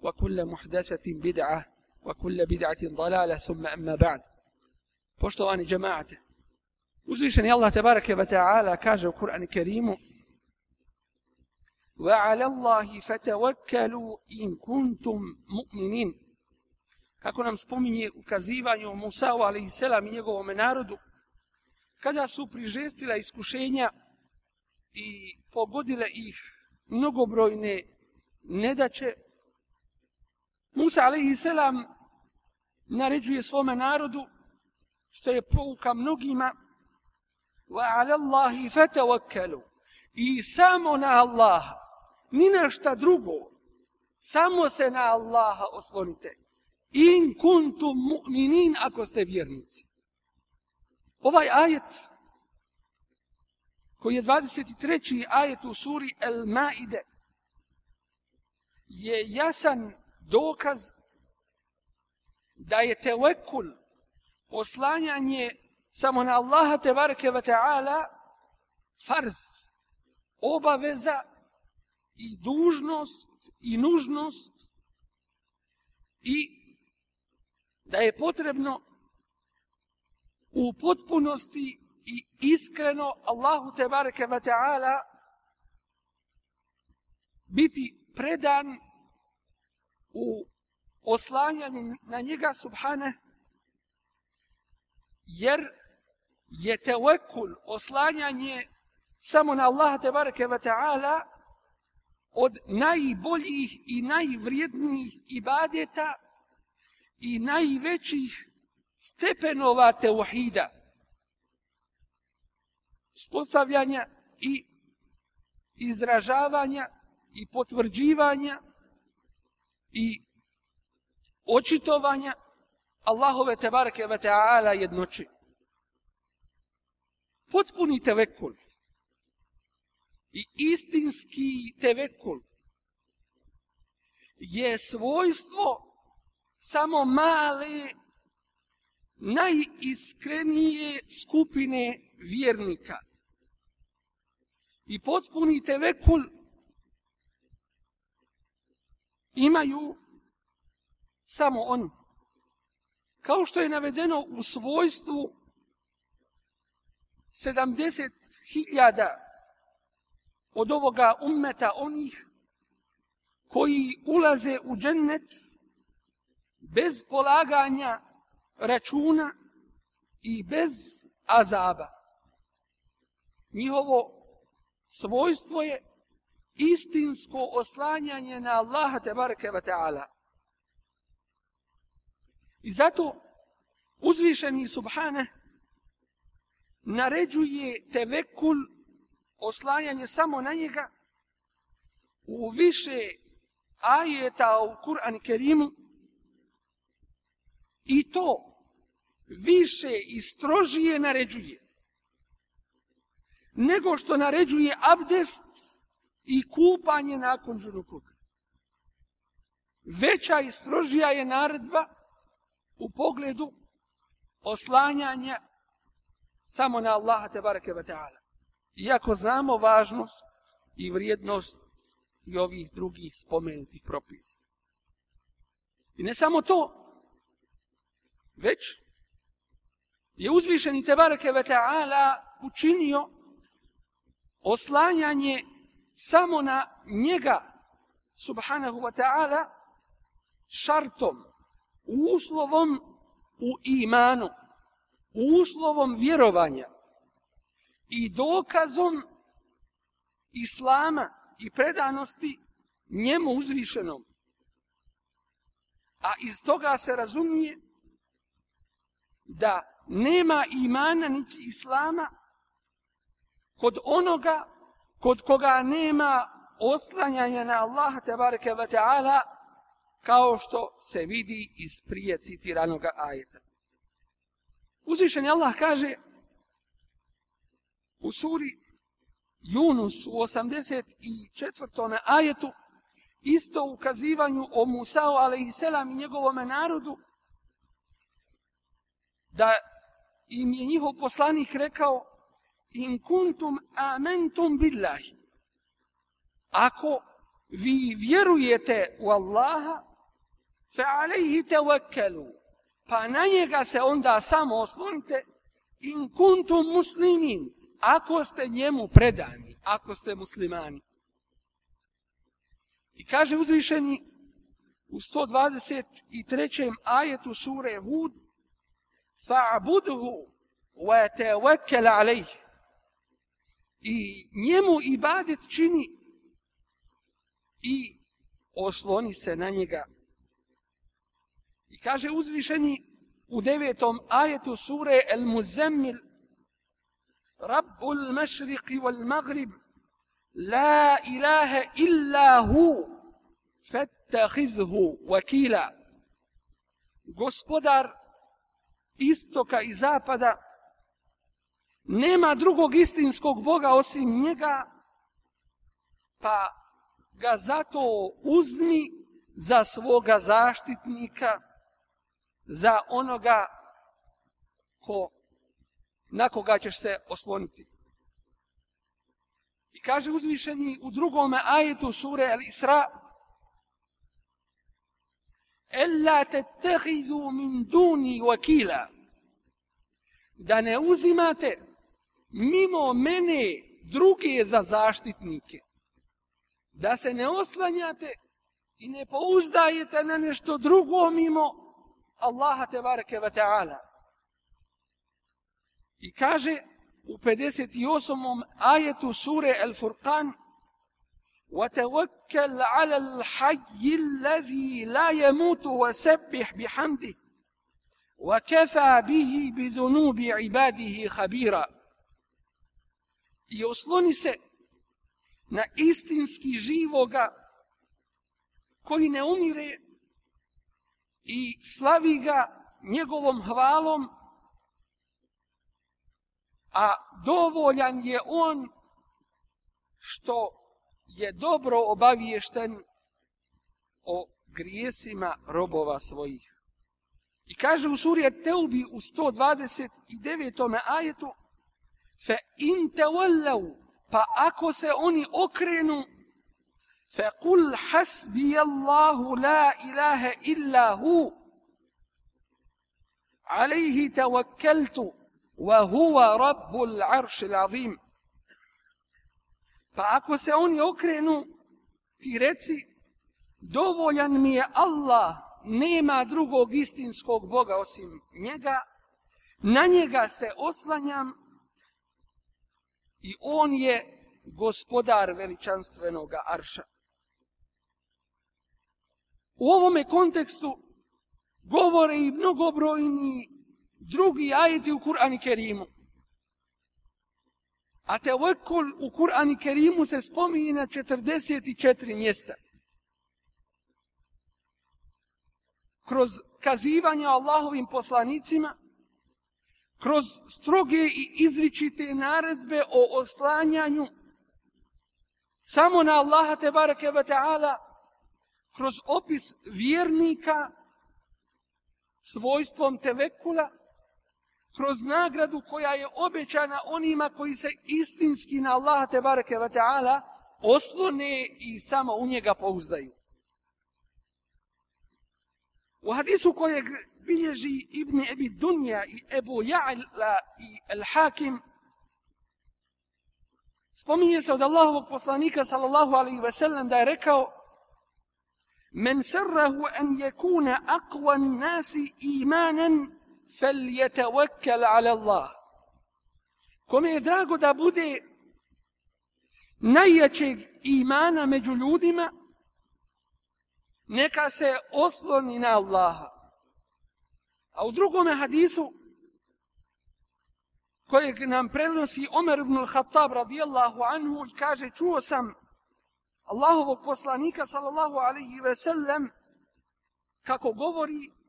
وكل محدثة بدعة وكل بدعة ضلالة ثم أما بعد poštovani džemaate uzvišeni Allah tebareke ve taala kaže u Kur'anu Kerimu wa 'ala Allahi fatawakkalu in kuntum mu'minin kako nam spominje ukazivanje o Musa alejhi selam i njegovom narodu kada su prižestila iskušenja i pogodile ih mnogobrojne nedaće Musa alejhi selam naređuje svome narodu što je pouka mnogima wa ala Allahi fatawakkalu i samo na Allaha ni na šta drugo samo se na Allaha oslonite in kuntum mu'minin ako ste vjernici ovaj ajet koji je 23. ajet u suri El Maide je jasan dokaz da je tevekul oslanjanje samo na Allaha te bareke ve taala farz obaveza i dužnost i nužnost i da je potrebno u potpunosti i iskreno Allahu te bareke ve taala biti predan u oslanjanju na njega subhane jer je tevekul oslanjanje samo na Allaha te bareke ve taala od najboljih i najvrijednijih ibadeta i najvećih stepenova teuhida spostavljanja i izražavanja i potvrđivanja i očitovanja Allahove tebareke ve ta'ala jednoći. Potpuni tevekul i istinski tevekul je svojstvo samo male, najiskrenije skupine vjernika. I potpuni tevekul imaju samo oni. Kao što je navedeno u svojstvu 70.000 od ovoga ummeta onih koji ulaze u džennet bez polaganja računa i bez azaba. Njihovo svojstvo je istinsko oslanjanje na Allaha te bareke ve ta'ala. I zato uzvišeni subhane naređuje tevekul oslanjanje samo na njega u više ajeta u Kur'an Kerimu i to više i strožije naređuje nego što naređuje abdest i kupanje nakon džunupluka. Veća i strožija je naredba u pogledu oslanjanja samo na Allaha te bareke ve taala. Iako znamo važnost i vrijednost i ovih drugih spomenutih propisa. I ne samo to, već je uzvišeni te bareke ve taala učinio oslanjanje samo na njega subhanahu wa ta'ala šartom, uslovom u imanu, uslovom vjerovanja i dokazom islama i predanosti njemu uzvišenom. A iz toga se razumije da nema imana niti islama kod onoga kod koga nema oslanjanja na Allaha tebareke ve ta'ala kao što se vidi iz prije citiranog ajeta. Uzvišeni Allah kaže u suri Yunus u 84. ajetu isto ukazivanju o Musao alaihisselam i njegovom narodu da im je njihov poslanik rekao in kuntum amentum billahi. Ako vi vjerujete u Allaha fe alejhi tawakkalu pa na njega se onda samo oslonite. In kuntum muslimin. Ako ste njemu predani ako ste muslimani. I kaže uzvišeni u 123. ajetu sure Hud fa'buduhu wa tawakkal alayhi i njemu ibadet čini i osloni se na njega. I kaže uzvišeni u devetom ajetu sure El Muzemmil Rabbul mašriqi wal magrib La ilaha illa hu fattahizhu wakila Gospodar istoka i zapada nema drugog istinskog Boga osim njega, pa ga zato uzmi za svoga zaštitnika, za onoga ko, na koga ćeš se osloniti. I kaže uzvišeni u drugom ajetu sure Al-Isra, Ella te tehidu min duni vakila da ne uzimate mimo mene druge za zaštitnike. Da se ne oslanjate i ne pouzdajete na nešto drugo mimo Allaha te bareke ve ta'ala. I kaže u 58. ajetu sure Al-Furqan وتوكل على الحي الذي لا يموت وسبح بحمده وكفى به بذنوب عباده خبيرا i osloni se na istinski živoga koji ne umire i slavi ga njegovom hvalom, a dovoljan je on što je dobro obaviješten o grijesima robova svojih. I kaže u surije Teubi u 129. ajetu Fe in te wallau, pa ako se oni okrenu, fe kul hasbi Allahu la ilaha illa hu, alaihi tawakkeltu, wa huwa rabbul arš azim. Pa ako se oni okrenu, ti reci, dovoljan mi je Allah, nema drugog istinskog Boga osim njega, na njega se oslanjam, i on je gospodar veličanstvenog arša. U ovome kontekstu govore i mnogobrojni drugi ajeti u Kur'ani Kerimu. A te u Kur'ani Kerimu se spominje na 44 mjesta. Kroz kazivanje Allahovim poslanicima, kroz stroge i izričite naredbe o oslanjanju samo na Allaha te bareke ve ta'ala, kroz opis vjernika svojstvom tevekula, kroz nagradu koja je obećana onima koji se istinski na Allaha te bareke ve ta'ala oslone i samo u njega pouzdaju. U hadisu kojeg Ibn Ebi Dunja i Ebu Ja'la i El Hakim, spominje se od Allahovog poslanika sallallahu alaihi ve sellem da je rekao Men srrahu an yakuna aqwa nasi imanan فَلْيَتَوَكَّلْ عَلَى اللَّهِ Kome je drago da bude najjačeg imana među ljudima, neka se osloni na Allaha. A u drugom hadisu, kojeg nam prenosi Omer ibn al-Khattab radijallahu anhu i kaže, čuo sam Allahovog poslanika sallallahu alaihi ve sellem kako govori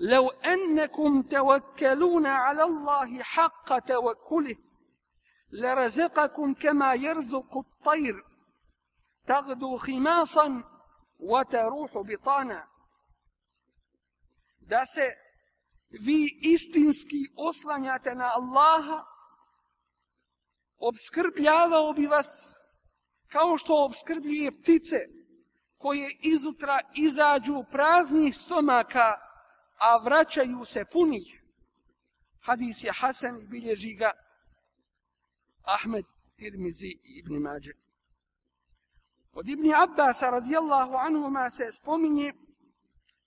لو أنكم توكلون على الله حق توكله لرزقكم كما يرزق الطير تغدو خماصا وتروح بطانا da se vi istinski oslanjate na Allaha, obskrbljavao bi vas kao što obskrbljuje ptice koje izutra izađu praznih stomaka, a vraćaju se punih. Hadis je Hasan i bilježi ga Ahmed Tirmizi i Ibn Mađe. Od Ibn Abbas radijallahu anhuma se spominje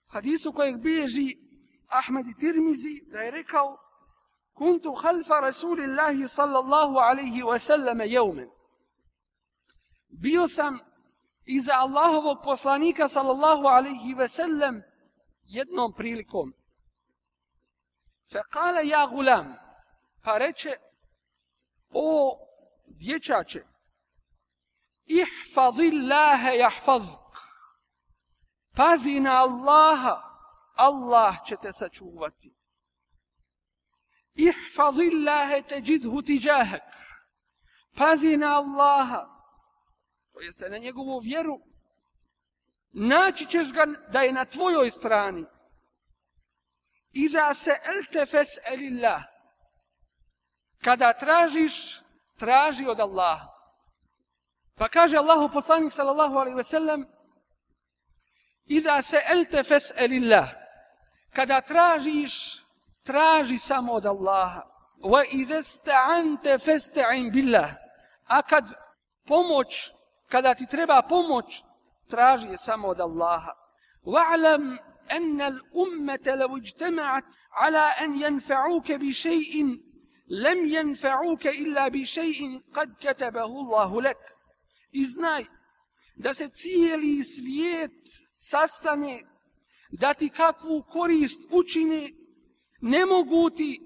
hadisu kojeg bilježi Ahmed Tirmizi da je rekao kuntu halfa Rasulillahi sallallahu alaihi wa sallam jeumen. Bio sam iza Allahovog poslanika sallallahu alaihi wa sallam jednom prilikom. Fe kale ja gulam, pa reče, o dječače, ihfazillahe jahfazuk, pazi na Allaha, Allah će te sačuvati. Ihfazillahe teđidhu tiđahak, pazi na Allaha, to jeste na njegovu vjeru, naći ćeš ga da je na tvojoj strani. Iza se elte fes elillah. Kada tražiš, traži od Allaha. Pa kaže Allahu poslanik sallallahu alaihi ve sellem, Iza se elte fes elillah Kada tražiš, traži samo od Allaha. Wa idha sta'ante fasta'in billah. A kad pomoć kada ti treba pomoć, traži je samo od Allaha. Wa'lam أن الأمة لو اجتمعت على أن ينفعوك بشيء لم ينفعوك إلا بشيء قد كتبه الله لك. Iznaj da se cijeli svijet sastane da ti kakvu korist učine, ne mogu ti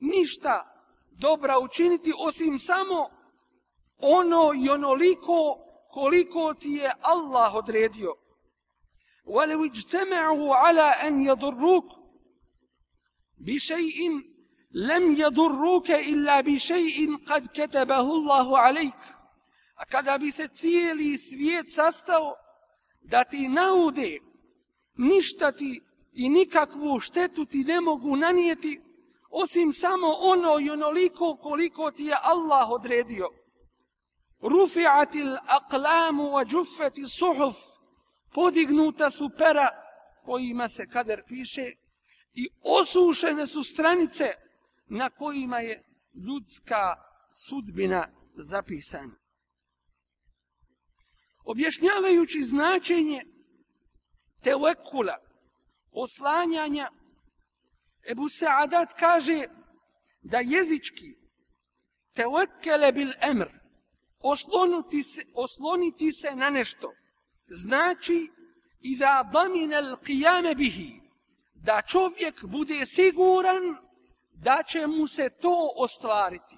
ništa dobra učiniti osim samo ono i onoliko koliko ti je Allah odredio. وَلَوْ اجْتَمَعُوا عَلَىٰ أَنْ يَضُرُّوكَ بِشَيْءٍ لَمْ يَضُرُّوكَ إِلَّا بِشَيْءٍ قَدْ كَتَبَهُ اللَّهُ عَلَيْكَ A kada bi se cijeli svijet sastao da ti naude, ništa ti i nikakvu štetu ti ne mogu nanijeti, osim samo ono i onoliko koliko ti je Allah odredio. Rufi'atil aqlamu wa juffati suhuf. Podignuta su pera kojima se kader piše i osušene su stranice na kojima je ljudska sudbina zapisana. Objašnjavajući značenje tevekula, oslanjanja, Ebu Sa'adat kaže da jezički tevekele bil emr, osloniti se, osloniti se na nešto. Znači, i da damine l'qiyame bihi, da čovjek bude siguran da će mu se to ostvariti.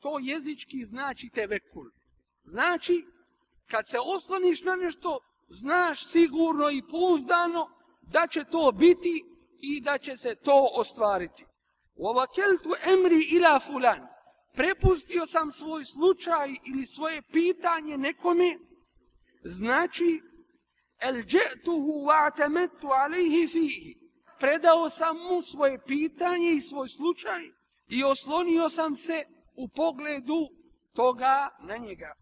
To jezički znači tevekul. Znači, kad se osloniš na nešto, znaš sigurno i pouzdano da će to biti i da će se to ostvariti. Uvakeltu emri ila fulan prepustio sam svoj slučaj ili svoje pitanje nekome, znači, el džetuhu va'tametu alaihi fihi. Predao sam mu svoje pitanje i svoj slučaj i oslonio sam se u pogledu toga na njega.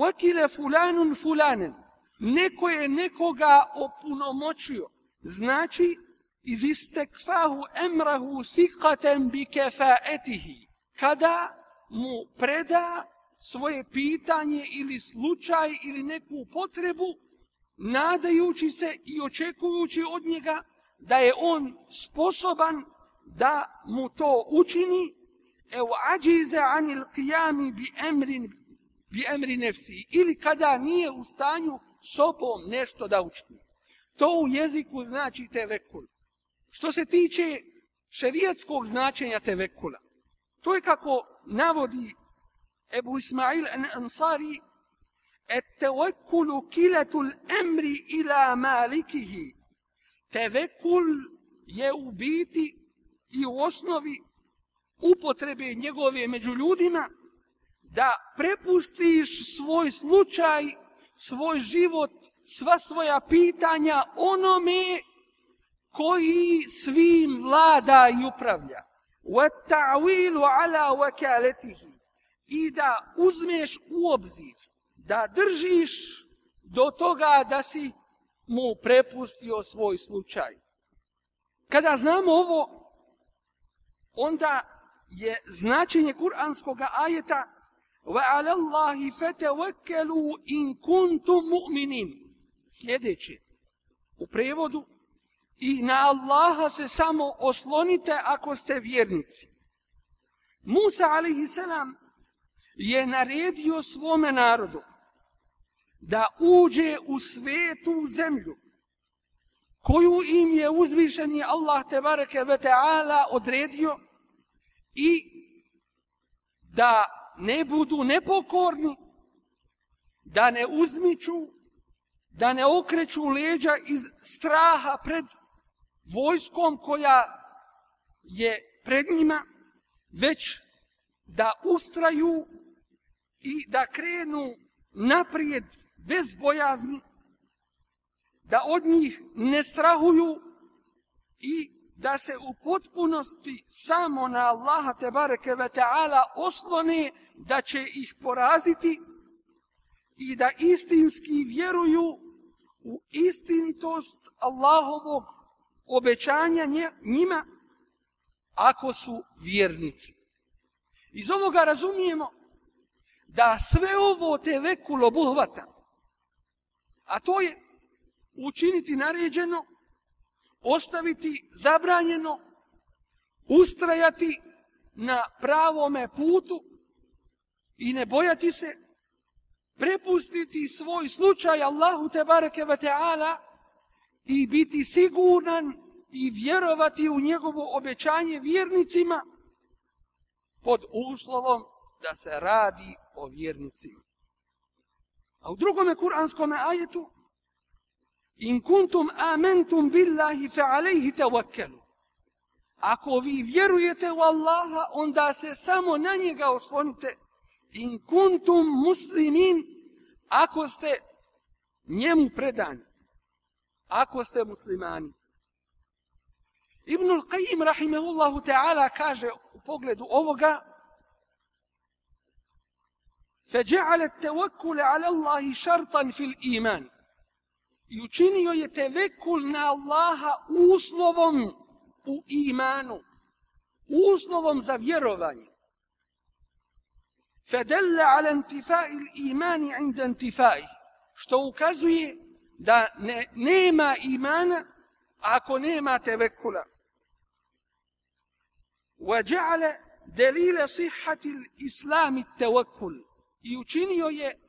Vakile fulanun fulanen. Neko je nekoga opunomoćio. Znači, iz istekfahu emrahu sikatem bi kefaetihi kada mu preda svoje pitanje ili slučaj ili neku potrebu, nadajući se i očekujući od njega da je on sposoban da mu to učini evo ađize anil qiyami bi emrin bi emri nefsi ili kada nije u stanju sobom nešto da učini. To u jeziku znači tevekul. Što se tiče šerijetskog značenja tevekula, to je kako navodi Ebu Ismail Ansari et tevekulu kiletul emri ila malikihi. Tevekul je u biti i u osnovi upotrebe njegove među ljudima da prepustiš svoj slučaj, svoj život, sva svoja pitanja onome koji svim vlada i upravlja. وَتَعْوِيلُ عَلَى وَكَالَتِهِ I da uzmeš u obzir, da držiš do toga da si mu prepustio svoj slučaj. Kada znamo ovo, onda je značenje kuranskog ajeta وَعَلَى اللَّهِ فَتَوَكَّلُوا إِن كُنْتُمْ مُؤْمِنِينَ Sljedeće, u prevodu, i na Allaha se samo oslonite ako ste vjernici. Musa a.s. je naredio svome narodu da uđe u svetu zemlju koju im je uzvišeni Allah tebareke ve ta'ala odredio i da ne budu nepokorni, da ne uzmiču, da ne okreću leđa iz straha pred vojskom koja je pred njima, već da ustraju i da krenu naprijed bez bojazni, da od njih ne strahuju i da se u potpunosti samo na Allaha te bareke ve taala oslone da će ih poraziti i da istinski vjeruju u istinitost Allahovog obećanja njima ako su vjernici. Iz ovoga razumijemo da sve ovo te vekulo buhvata, a to je učiniti naređeno, ostaviti zabranjeno, ustrajati na pravome putu i ne bojati se, prepustiti svoj slučaj Allahu te bareke ve taala i biti siguran i vjerovati u njegovo obećanje vjernicima pod uslovom da se radi o vjernicima. A u drugome kuranskom ajetu In kuntum amentum billahi fa alayhi tawakkalu. Ako vi vjerujete u Allaha, onda se samo na njega oslonite. In kuntum muslimin, ako ste njemu predani. Ako ste muslimani. Ibnul Qayyim rahimehullahu ta'ala kaže u pogledu ovoga فجعل التوكل على الله شرطا في الإيمان i učinio je tevekul na Allaha uslovom u imanu, uslovom za vjerovanje. Fedelle ala intifai imani inda intifai, što ukazuje da ne, nema imana ako nema tevekula. وجعل دليل صحة الإسلام التوكل i učinio je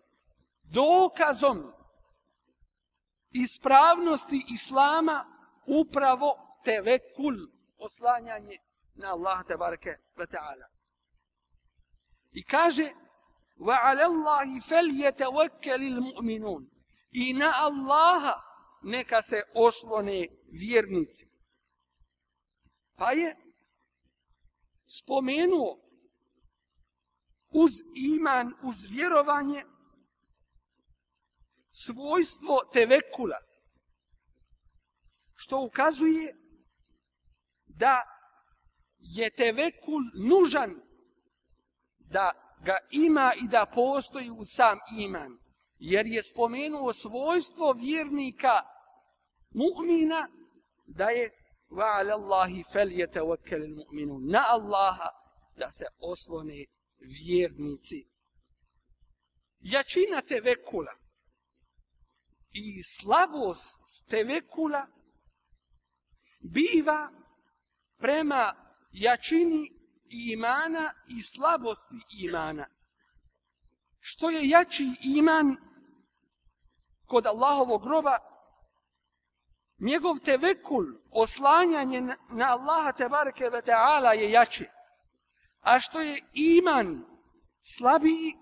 dokazom ispravnosti islama upravo tevekul, oslanjanje na Allaha tebareke ve ta'ala. I kaže, wa ala Allahi fel mu'minun. I na Allaha neka se oslone vjernici. Pa je spomenuo uz iman, uz vjerovanje, svojstvo tevekula, što ukazuje da je tevekul nužan da ga ima i da postoji u sam iman. Jer je spomenuo svojstvo vjernika mu'mina da je وَعَلَى اللَّهِ فَلْيَتَوَكَّلِ الْمُؤْمِنُونَ Na Allaha da se oslone vjernici. Jačina tevekula i slabost tevekula biva prema jačini imana i slabosti imana. Što je jači iman kod Allahovog groba, njegov tevekul, oslanjanje na Allaha tebareke ve ta'ala je jači. A što je iman slabiji,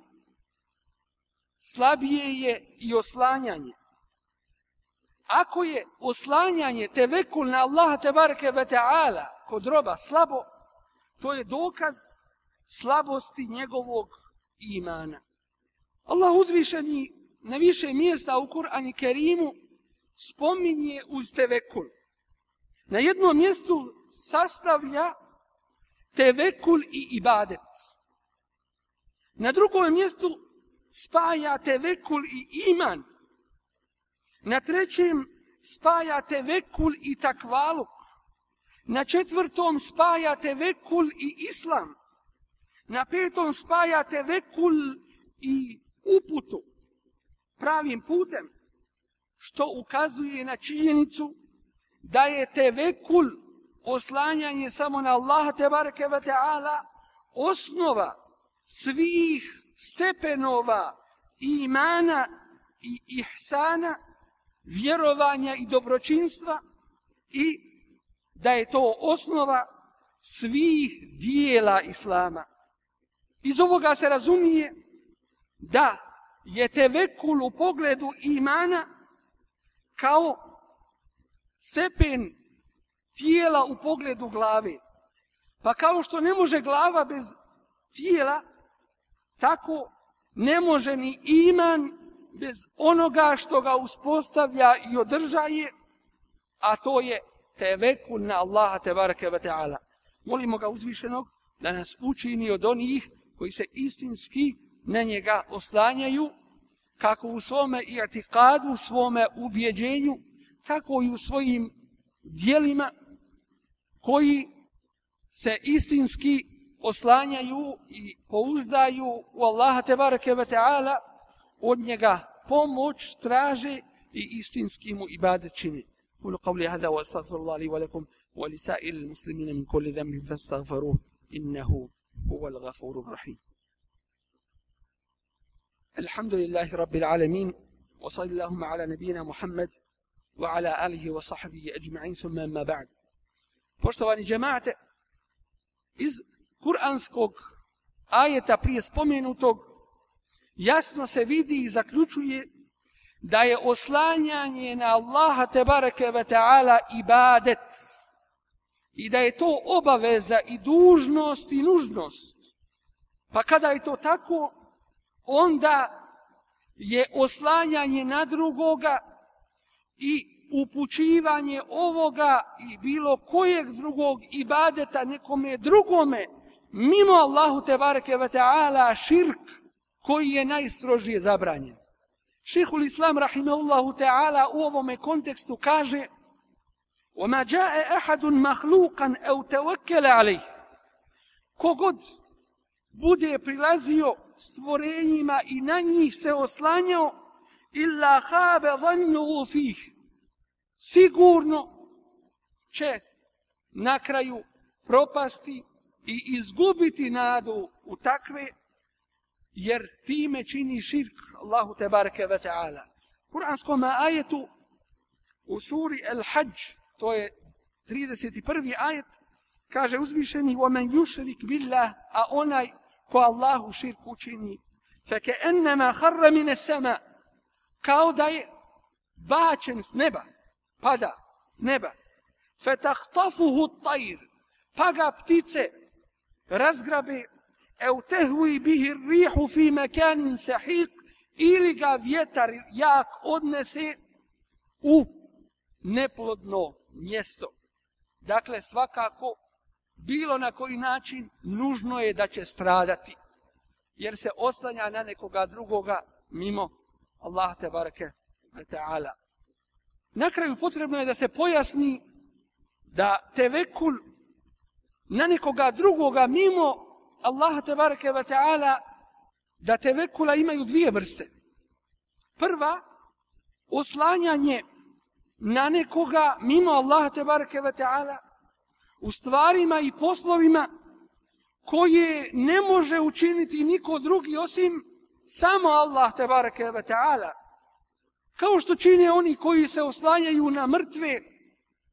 slabije je i oslanjanje. Ako je oslanjanje tevekul na Allaha tebareke ve ta'ala kod roba slabo, to je dokaz slabosti njegovog imana. Allah uzvišeni na više mjesta u Kur'ani Kerimu spominje uz tevekul. Na jednom mjestu sastavlja tevekul i ibadet. Na drugom mjestu spaja tevekul i iman. Na trećem spajate vekul i takvaluk. Na četvrtom spajate vekul i islam. Na petom spajate vekul i uputu pravim putem, što ukazuje na činjenicu da je tevekul oslanjanje samo na Allaha te bareke ve taala osnova svih stepenova imana i ihsana vjerovanja i dobročinstva i da je to osnova svih dijela islama. Iz ovoga se razumije da je tevekul u pogledu imana kao stepen tijela u pogledu glave. Pa kao što ne može glava bez tijela, tako ne može ni iman bez onoga što ga uspostavlja i održaje, a to je tevekul na Allaha tebareke ve ta'ala. Molimo ga uzvišenog da nas učini od onih koji se istinski na njega oslanjaju, kako u svome i'tikadu, u svome ubjeđenju, tako i u svojim dijelima koji se istinski oslanjaju i pouzdaju u Allaha tebareke ve ta'ala, od njega pomoć traže i istinski mu ibadet čini. قولوا قولي هذا واستغفر الله لي ولكم ولسائر المسلمين من كل ذنب فاستغفروه انه هو الغفور الرحيم الحمد لله رب العالمين وصلى اللهم على نبينا محمد وعلى آله وصحبه أجمعين ثم ما بعد Poštovani džemate, iz kuranskog ajeta prije spomenutog jasno se vidi i zaključuje da je oslanjanje na Allaha te bareke ve taala ibadet i da je to obaveza i dužnost i nužnost. Pa kada je to tako, onda je oslanjanje na drugoga i upućivanje ovoga i bilo kojeg drugog ibadeta nekome drugome mimo Allahu te bareke ve taala širk koji je najstrožije zabranjen. Šihul Islam rahimehullahu taala u ovom kontekstu kaže: "Wa jaa ahadun makhluqan aw tawakkala alayh." Kogod bude prilazio stvorenjima i na njih se oslanjao illa habe zannuhu fih sigurno će na kraju propasti i izgubiti nadu u takve jer time čini širk Allahu te bareke ve taala Kur'anskom ajetu u suri Al-Hajj to je 31. ajet kaže uzvišeni ومن يشرك بالله a onaj ko Allahu širk učini, fe ke ennema harra mine sema, kao da je bačen s neba, pada s neba, fe tahtafuhu tajr, pa ga ptice razgrabe, eu tehvi bihi rihu fi mekanin sahik, ili ga vjetar jak odnese u neplodno mjesto. Dakle, svakako bilo na koji način, nužno je da će stradati. Jer se oslanja na nekoga drugoga mimo Allah te barake ta'ala. Na kraju potrebno je da se pojasni da tevekul na nekoga drugoga mimo Allah te barake ta'ala da tevekula imaju dvije vrste. Prva, oslanjanje na nekoga mimo Allaha te barake ta'ala u stvarima i poslovima koje ne može učiniti niko drugi osim samo Allah te bareke ve taala kao što čine oni koji se oslanjaju na mrtve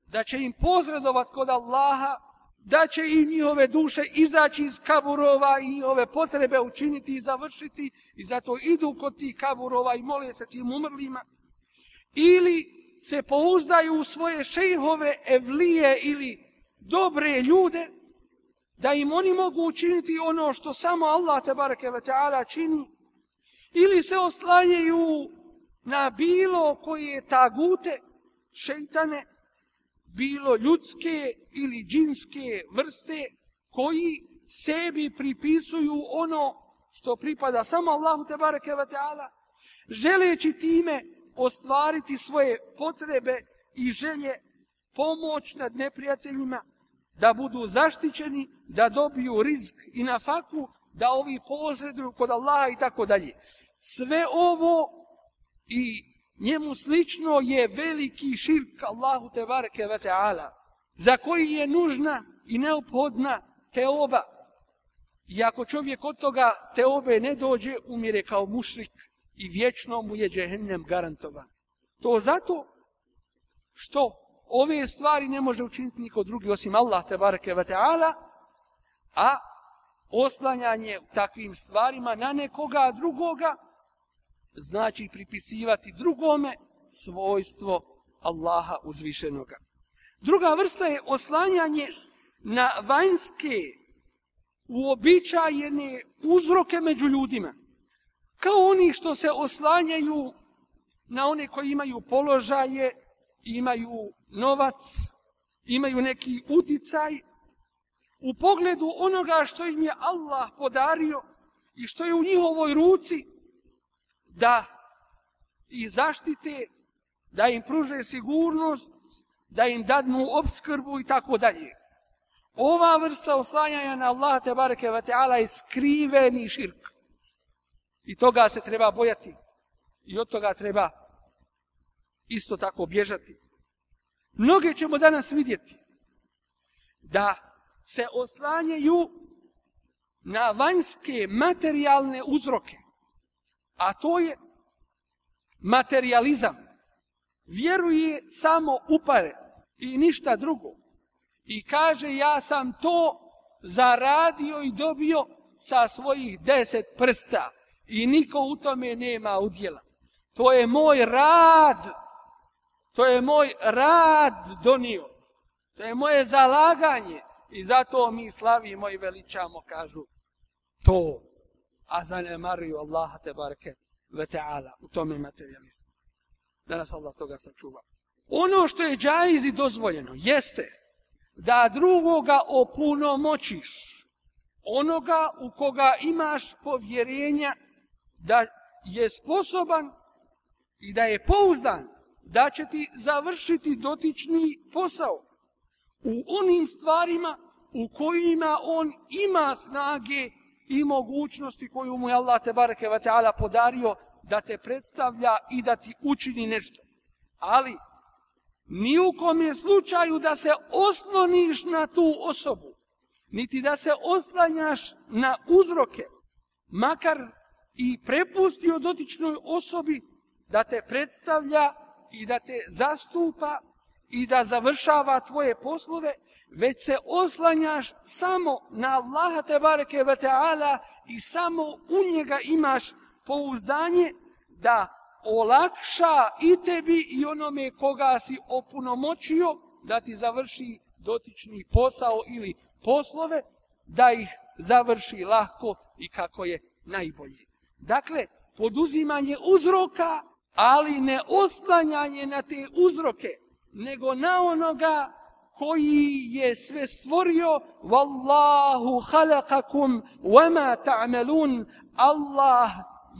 da će im pozredovat kod Allaha da će i njihove duše izaći iz kaburova i ove potrebe učiniti i završiti i zato idu kod tih kaburova i mole se tim umrlima. Ili se pouzdaju u svoje šejhove evlije ili dobre ljude da im oni mogu učiniti ono što samo Allah te bareke ve taala čini. Ili se oslanjaju na bilo koje tagute šejtane bilo ljudske ili džinske vrste koji sebi pripisuju ono što pripada samo Allahu te bareke ve taala želeći time ostvariti svoje potrebe i želje pomoć nad neprijateljima da budu zaštićeni, da dobiju rizk i na faku, da ovi posreduju kod Allaha i tako dalje. Sve ovo i njemu slično je veliki širk Allahu te bareke ve taala za koji je nužna i neophodna teoba. I ako čovjek od toga teobe ne dođe, umire kao mušrik i vječno mu je džehennem garantovan. To zato što ove stvari ne može učiniti niko drugi osim Allah te bareke ve taala, a oslanjanje takvim stvarima na nekoga drugoga znači pripisivati drugome svojstvo Allaha uzvišenoga. Druga vrsta je oslanjanje na vanjske uobičajene uzroke među ljudima. Kao oni što se oslanjaju na one koji imaju položaje, imaju novac, imaju neki uticaj u pogledu onoga što im je Allah podario i što je u njihovoj ruci da i zaštite, da im pruže sigurnost, da im dadnu obskrbu i tako dalje. Ova vrsta oslanjanja na Allah te bareke ve taala je skriveni širk. I toga se treba bojati. I od toga treba isto tako bježati. Mnoge ćemo danas vidjeti da se oslanjaju na vanjske materijalne uzroke. A to je materializam. Vjeruje samo u pare i ništa drugo. I kaže ja sam to zaradio i dobio sa svojih deset prsta. I niko u tome nema udjela. To je moj rad. To je moj rad donio. To je moje zalaganje. I zato mi slavimo i veličamo, kažu, to. A zanemaruju Allaha te bareke ve ta'ala u tome materializmu. Da nas Allah toga sačuva. Ono što je džajzi dozvoljeno jeste da drugoga opunomoćiš onoga u koga imaš povjerenja da je sposoban i da je pouzdan da će ti završiti dotični posao u onim stvarima u kojima on ima snage i mogućnosti koju mu je Allah te bareke ve taala podario da te predstavlja i da ti učini nešto. Ali ni u kom je slučaju da se osloniš na tu osobu, niti da se oslanjaš na uzroke, makar i prepustio dotičnoj osobi da te predstavlja i da te zastupa i da završava tvoje poslove, već se oslanjaš samo na Allaha te bareke ve taala i samo u njega imaš pouzdanje da olakša i tebi i onome koga si opunomoćio da ti završi dotični posao ili poslove, da ih završi lahko i kako je najbolje. Dakle, poduzimanje uzroka, ali ne oslanjanje na te uzroke, nego na onoga koji je sve stvorio wallahu khalaqakum wama ta'malun. Allah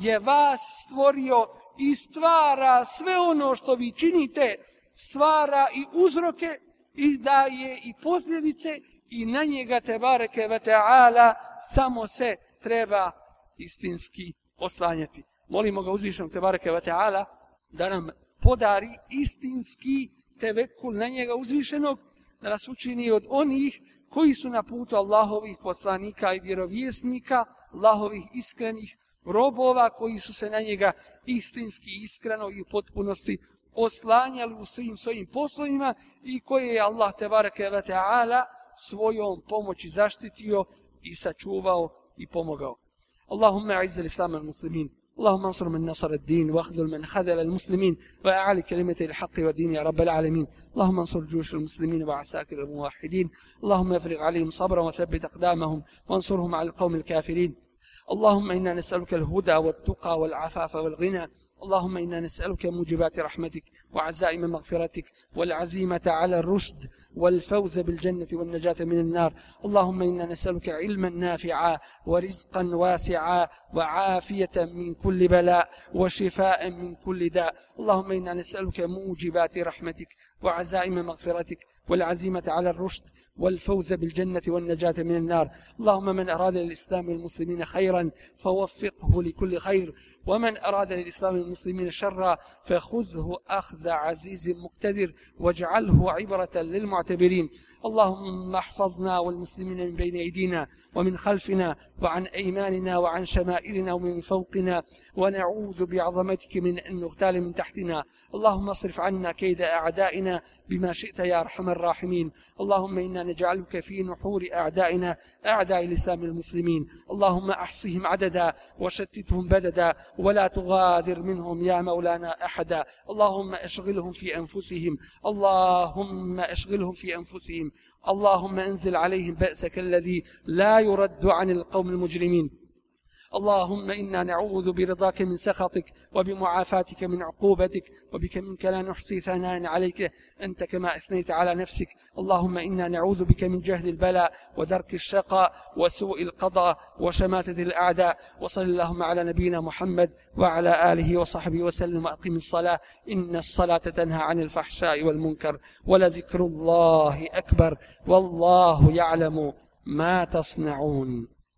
je vas stvorio i stvara sve ono što vi činite stvara i uzroke i daje i posljedice i na njega te bareke ve taala samo se treba istinski oslanjati. Molimo ga uzvišenog te bareke ve taala da nam podari istinski tevekul na njega uzvišenog da nas učini od onih koji su na putu Allahovih poslanika i vjerovjesnika, Allahovih iskrenih robova koji su se na njega istinski, iskreno i u potpunosti oslanjali u svim svojim poslovima i koje je Allah tebareke ve ta'ala svojom pomoći zaštitio i sačuvao i pomogao. Allahumma izzil islam al-muslimin. اللهم انصر من نصر الدين واخذل من خذل المسلمين وأعلي كلمة الحق والدين يا رب العالمين. اللهم انصر جيوش المسلمين وعساكر الموحدين. اللهم افرغ عليهم صبرا وثبت أقدامهم وانصرهم على القوم الكافرين. اللهم إنا نسألك الهدى والتقى والعفاف والغنى. اللهم إنا نسألك موجبات رحمتك وعزائم مغفرتك والعزيمة على الرشد والفوز بالجنة والنجاة من النار. اللهم إنا نسألك علما نافعا ورزقا واسعا وعافية من كل بلاء وشفاء من كل داء. اللهم إنا نسألك موجبات رحمتك وعزائم مغفرتك والعزيمة على الرشد والفوز بالجنة والنجاة من النار. اللهم من أراد للإسلام والمسلمين خيرا فوفقه لكل خير ومن أراد للإسلام والمسلمين شرا فخذه أخذ عزيز مقتدر واجعله عبرة للمعتبرين. اللهم احفظنا والمسلمين من بين أيدينا ومن خلفنا وعن أيماننا وعن شمائلنا ومن فوقنا ونعوذ بعظمتك من أن نغتال من تحتنا. اللهم اصرف عنا كيد أعدائنا بما شئت يا أرحم الراحمين. اللهم إنا نجعلك في نحور أعدائنا أعداء الإسلام المسلمين. اللهم أحصهم عددا وشتتهم بددا ولا تغادر منهم يا مولانا أحدا. اللهم أشغلهم في أنفسهم. اللهم أشغلهم في أنفسهم. اللهم انزل عليهم بأسك الذي لا يرد عن القوم المجرمين اللهم إنا نعوذ برضاك من سخطك وبمعافاتك من عقوبتك وبك منك لا نحصي ثناء عليك. أنت كما أثنيت على نفسك. اللهم إنا نعوذ بك من جهد البلاء ودرك الشقاء وسوء القضاء وشماتة الأعداء. وصل اللهم على نبينا محمد وعلى آله وصحبه وسلم. أقم الصلاة. إن الصلاة تنهى عن الفحشاء والمنكر ولذكر الله أكبر. والله يعلم ما تصنعون.